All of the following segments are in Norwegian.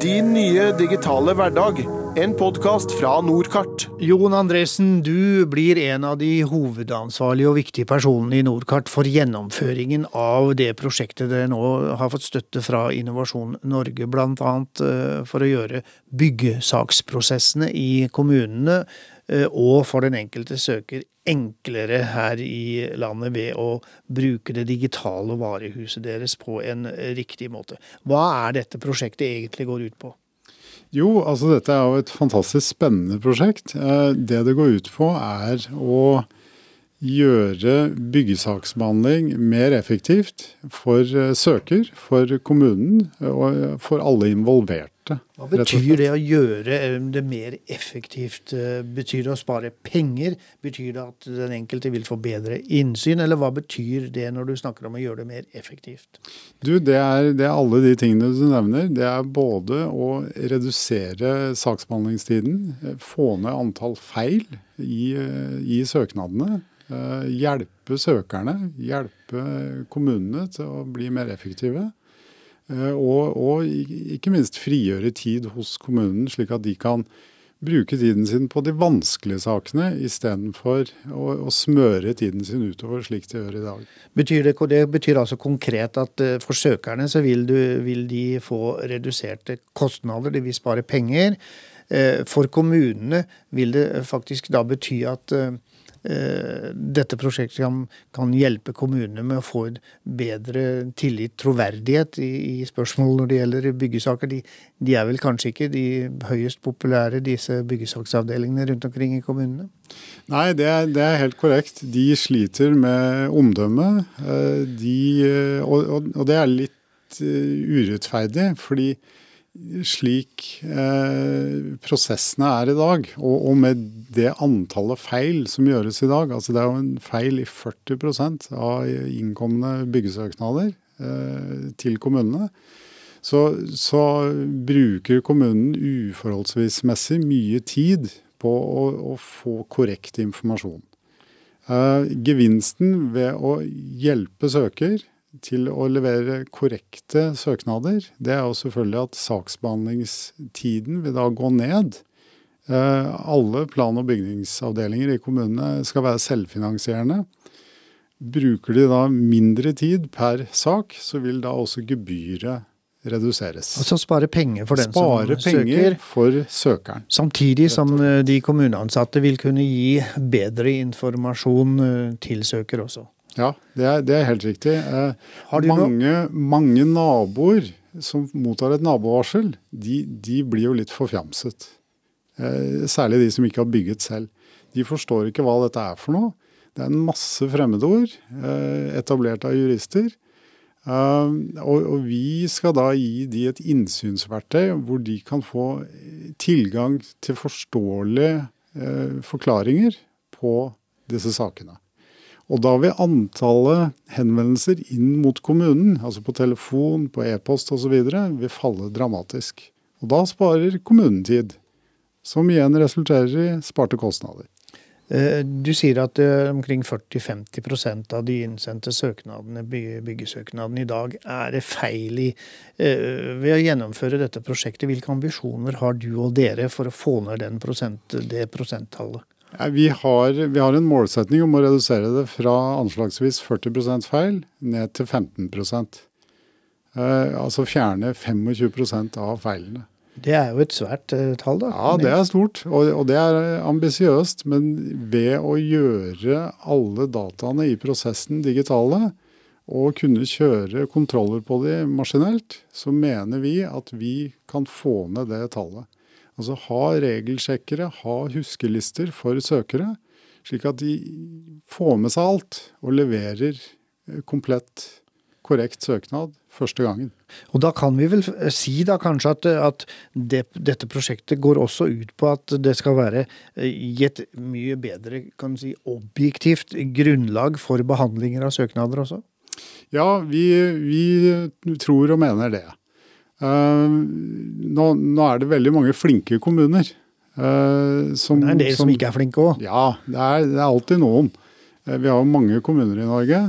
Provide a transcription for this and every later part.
Din nye digitale hverdag. En podkast fra Nordkart. Jon Andresen, du blir en av de hovedansvarlige og viktige personene i Nordkart for gjennomføringen av det prosjektet dere nå har fått støtte fra Innovasjon Norge, bl.a. eh, for å gjøre byggesaksprosessene i kommunene og for den enkelte søker enklere her i landet ved å bruke det digitale varehuset deres på en riktig måte. Hva er dette prosjektet egentlig går ut på? Jo, altså dette er jo et fantastisk spennende prosjekt. Eh, det det går ut på er å gjøre byggesaksbehandling mer effektivt for eh, søker, for kommunen og for alle involverte. Hva betyr det å gjøre eh, det mer effektivt? Betyr det å spare penger? Betyr det at den enkelte vil få bedre innsyn, eller hva betyr det når du snakker om å gjøre det mer effektivt? Du, det er, det er alle de tingene du nevner. Det er både å redusere saksbehandlingstiden, få ned antall feil i, i søknadene. Eh, hjelpe søkerne, hjelpe kommunene til å bli mer effektive. Eh, og, og, ikke minst frigjøre tid hos kommunen, slik at de kan bruke tiden sin på de vanskelige sakene istedenfor å, å smøre tiden sin utover slik de gjør i dag. Betyr det, det, betyr altså konkret at eh, for søkerne så vil, du, vil de få reduserte kostnader, de vil spare penger. For kommunene vil det faktisk da bety at dette prosjektet kan, kan, hjelpe kommunene med å få en bedre tillit, troverdighet, i, i spørsmål når det gjelder byggesaker. De, de, er vel kanskje ikke de høyest populære, disse byggesaksavdelingene rundt omkring i kommunene? Nei, det er, det er helt korrekt. De sliter med omdømme. Eh, de, og, og, det er litt eh, urettferdig, fordi slik eh, prosessene er i dag, og, og, med det antallet feil som gjøres i dag altså Det er jo en feil i 40 av innkomne byggesøknader eh, til kommunene. Så, så, bruker kommunen uforholdsvis mye tid på å, å få korrekt informasjon. Eh, gevinsten ved å hjelpe søker til å levere korrekte søknader, det er jo selvfølgelig at saksbehandlingstiden vil da gå ned. Eh, alle plan- og bygningsavdelinger i kommunene skal være selvfinansierende. Bruker de da mindre tid per sak, så vil da også gebyret reduseres. Altså spare penger for den spare som søker. Spare penger for søkeren. Samtidig som eh, de kommuneansatte vil kunne gi bedre informasjon eh, til søker også. Ja, det er, det er helt riktig. Eh, mange, mange, naboer som mottar et nabovarsel, de, de blir jo litt forfjamset. Eh, særlig de som ikke har bygget selv. De forstår ikke hva dette er for noe. Det er en masse fremmedord eh, etablert av jurister. Og, vi skal da gi de et innsynsverktøy hvor de kan få tilgang til forståelige forklaringer på disse sakene. Og da vil antallet henvendelser inn mot kommunen, altså på telefon, på e-post osv., vil falle dramatisk. Og da sparer kommunen tid, som igjen resulterer i sparte kostnader. Eh, du sier at eh, omkring 40-50% av de innsendte søknadene, byggesøknadene i dag er det feil i. Eh, ved å gjennomføre dette prosjektet, hvilke ambisjoner har du og dere for å få ned prosent, det prosenttallet? Vi har, vi har, en målsetning om å redusere det fra anslagsvis 40% feil ned til 15 eh, Altså fjerne 25% av feilene. Det er jo et svært eh, tall, da. Ja, det er stort. Og, og det er ambisiøst. Men ved å gjøre alle dataene i prosessen digitale, og kunne kjøre kontroller på de maskinelt, så mener vi at vi kan få ned det tallet. Altså ha regelsjekkere, ha huskelister for søkere, slik at de får med seg alt og leverer eh, komplett korrekt søknad første gangen. Og Da kan vi vel si da kanskje at, at det, dette prosjektet går også ut på at det skal være eh, i et mye bedre kan si, objektivt grunnlag for behandlinger av søknader også? Ja, vi, vi tror og mener det. Uh, nå, nå, er det veldig mange flinke kommuner. Uh, som, det er en del som, som ikke er flinke òg? Ja, det er, det er, alltid noen. Uh, vi har jo mange kommuner i Norge,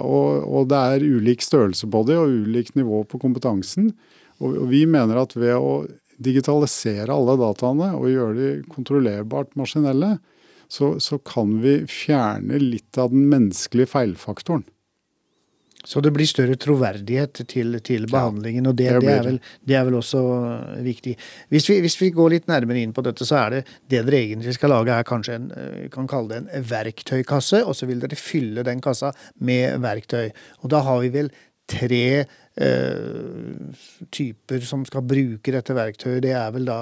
og, og, det er ulik størrelse på dem og ulikt nivå på kompetansen. Og, og vi mener at ved å digitalisere alle dataene og gjøre de kontrollerbart maskinelle, så, så kan vi fjerne litt av den menneskelige feilfaktoren. Så det blir større troverdighet til, til behandlingen, og det, det det, er vel, det, er vel, også viktig. Hvis vi, hvis vi, går litt nærmere inn på dette, så er det det dere egentlig skal lage, er kanskje en eh, kan kalle det en verktøykasse, og så vil dere fylle den kassa med verktøy. Og da har vi vel tre eh, typer som skal bruke dette verktøyet. Det er vel da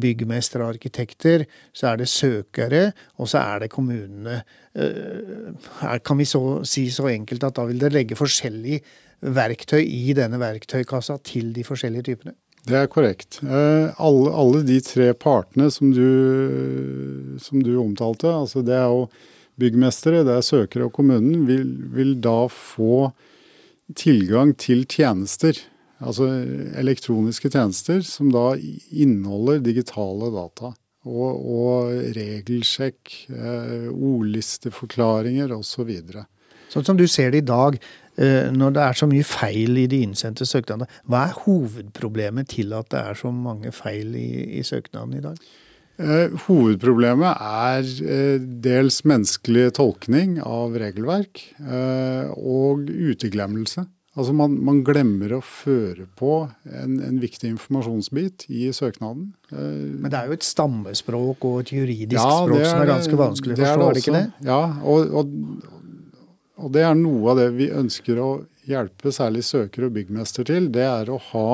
byggmestere og arkitekter, så er det søkere, og så er det kommunene. Eh, her kan vi så, si så enkelt at da vil dere legge forskjellig verktøy i denne verktøykassa til de forskjellige typene? Det er korrekt. Eh, alle, alle de tre partene som du, som du, omtalte, altså det er jo byggmestere, det er søkere og kommunen, vil, vil da få tilgang til tjenester. Altså elektroniske tjenester som da inneholder digitale data. Og, og regelsjekk, eh, ordlisteforklaringer osv. Så sånn som du ser det i dag, eh, når det er så mye feil i de innsendte søknadene, hva er hovedproblemet til at det er så mange feil i, i søknadene i dag? Eh, hovedproblemet er eh, dels menneskelig tolkning av regelverk eh, og uteglemmelse. Altså man, man, glemmer å føre på en, en, viktig informasjonsbit i søknaden. Men det er jo et stammespråk og et juridisk ja, språk er, som er ganske vanskelig å forstå, er det, ikke det? Ja, og, og, og, det er noe av det vi ønsker å hjelpe særlig søkere og byggmester til. Det er å ha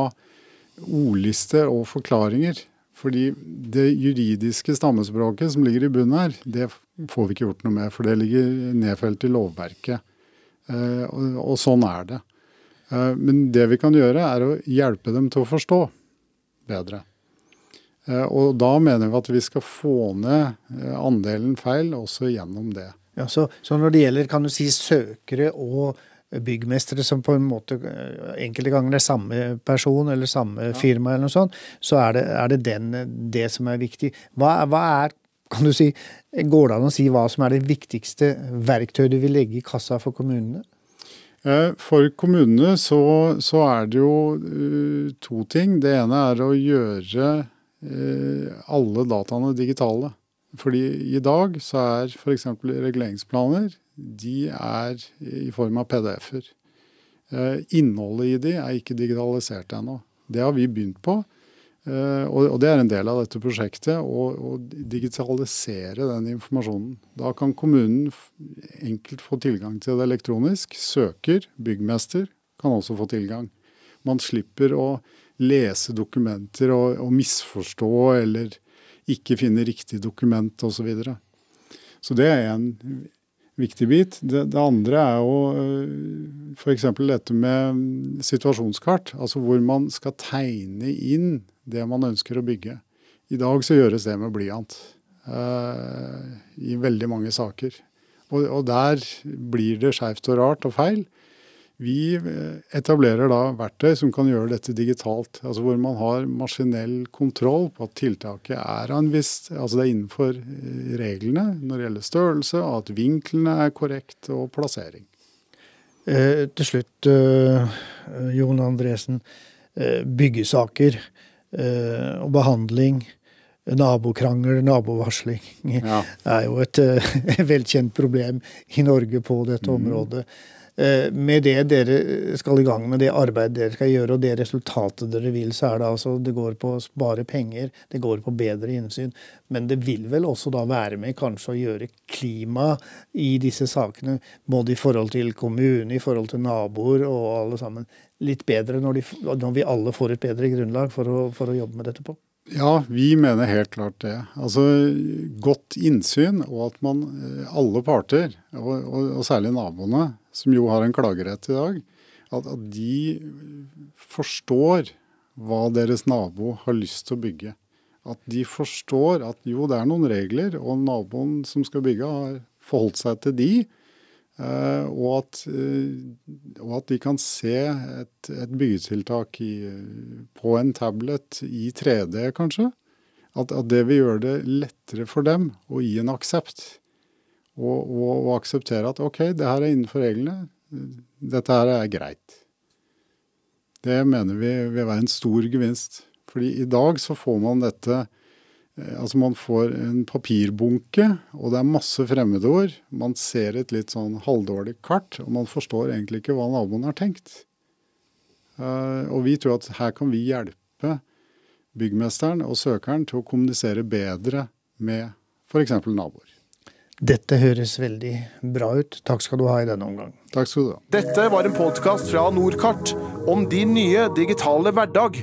ordlister og forklaringer fordi det juridiske stammespråket som ligger i bunnen her, det får vi ikke gjort noe med. For det ligger nedfelt i lovverket. Eh, og, sånn er det. Eh, men det vi kan gjøre, er å hjelpe dem til å forstå bedre. Eh, og da mener vi at vi skal få ned andelen feil også gjennom det. Ja, så, så når det gjelder kan du si søkere og byggmestere som på en måte eh, enkelte ganger er samme person eller samme ja. firma, eller noe sånt, så er det, er det den, det som er viktig. Hva, hva, er kan du si, Går det an å si hva som er det viktigste verktøyet du vil legge i kassa for kommunene? Eh, for kommunene så, så er det jo uh, to ting. Det ene er å gjøre uh, alle dataene digitale. Fordi i dag så er f.eks. reguleringsplaner de er i form av PDF-er. Eh, innholdet i de er ikke digitalisert ennå. Det har vi begynt på. Eh, og det er en del av dette prosjektet, å digitalisere den informasjonen. Da kan kommunen enkelt få tilgang til det elektronisk. Søker, byggmester, kan også få tilgang. Man slipper å lese dokumenter og, og misforstå eller ikke finne riktig dokument osv. Så, videre. så det er en viktig bit. Det, det andre er jo øh, f.eks. dette med situasjonskart. Altså hvor man skal tegne inn det man ønsker å bygge. I dag så gjøres det med blyant. Uh, I veldig mange saker. Og, og der blir det skeivt og rart og feil. Vi eh, etablerer da verktøy som kan gjøre dette digitalt. altså Hvor man har maskinell kontroll på at tiltaket er, viss, altså det er innenfor eh, reglene når det gjelder størrelse, at vinklene er korrekt og plassering. Eh, til slutt, eh, Jon Andresen. Eh, byggesaker eh, og behandling. Nabokrangel, nabovarsling, ja. er jo et velkjent problem i Norge på dette mm. området. Uh, med det dere skal i gang med, det arbeidet dere skal gjøre, og det resultatet dere vil, så er det altså Det går på å spare penger, det går på bedre innsyn. Men det vil vel også da være med kanskje å gjøre klima i disse sakene, både i forhold til kommune, i forhold til naboer og alle sammen, litt bedre når, de, når vi alle får et bedre grunnlag for å, for å jobbe med dette på? Ja, vi mener helt klart det. Altså Godt innsyn, og at man, eh, alle parter, og, og, og særlig naboene, som jo har en klagerett i dag, at, at de forstår hva deres nabo har lyst til å bygge. At de forstår at jo, det er noen regler, og naboen som skal bygge, har forholdt seg til de. Uh, og, at, uh, og, at, de kan se et, et byggetiltak i, på en tablet i 3D, kanskje. At, at, det vil gjøre det lettere for dem å gi en aksept. Og, og, og, akseptere at OK, det her er innenfor reglene. Dette her er greit. Det mener vi vil være en stor gevinst. Fordi i dag så får man dette eh, Altså man får en papirbunke, og det er masse fremmedord. Man ser et litt sånn halvdårlig kart, og man forstår egentlig ikke hva naboen har tenkt. Eh, og vi tror at her kan vi hjelpe byggmesteren og søkeren til å kommunisere bedre med f.eks. naboer. Dette høres veldig bra ut. Takk skal du ha i denne omgang. Takk skal du ha. Dette var en podkast fra Nordkart om din nye digitale hverdag.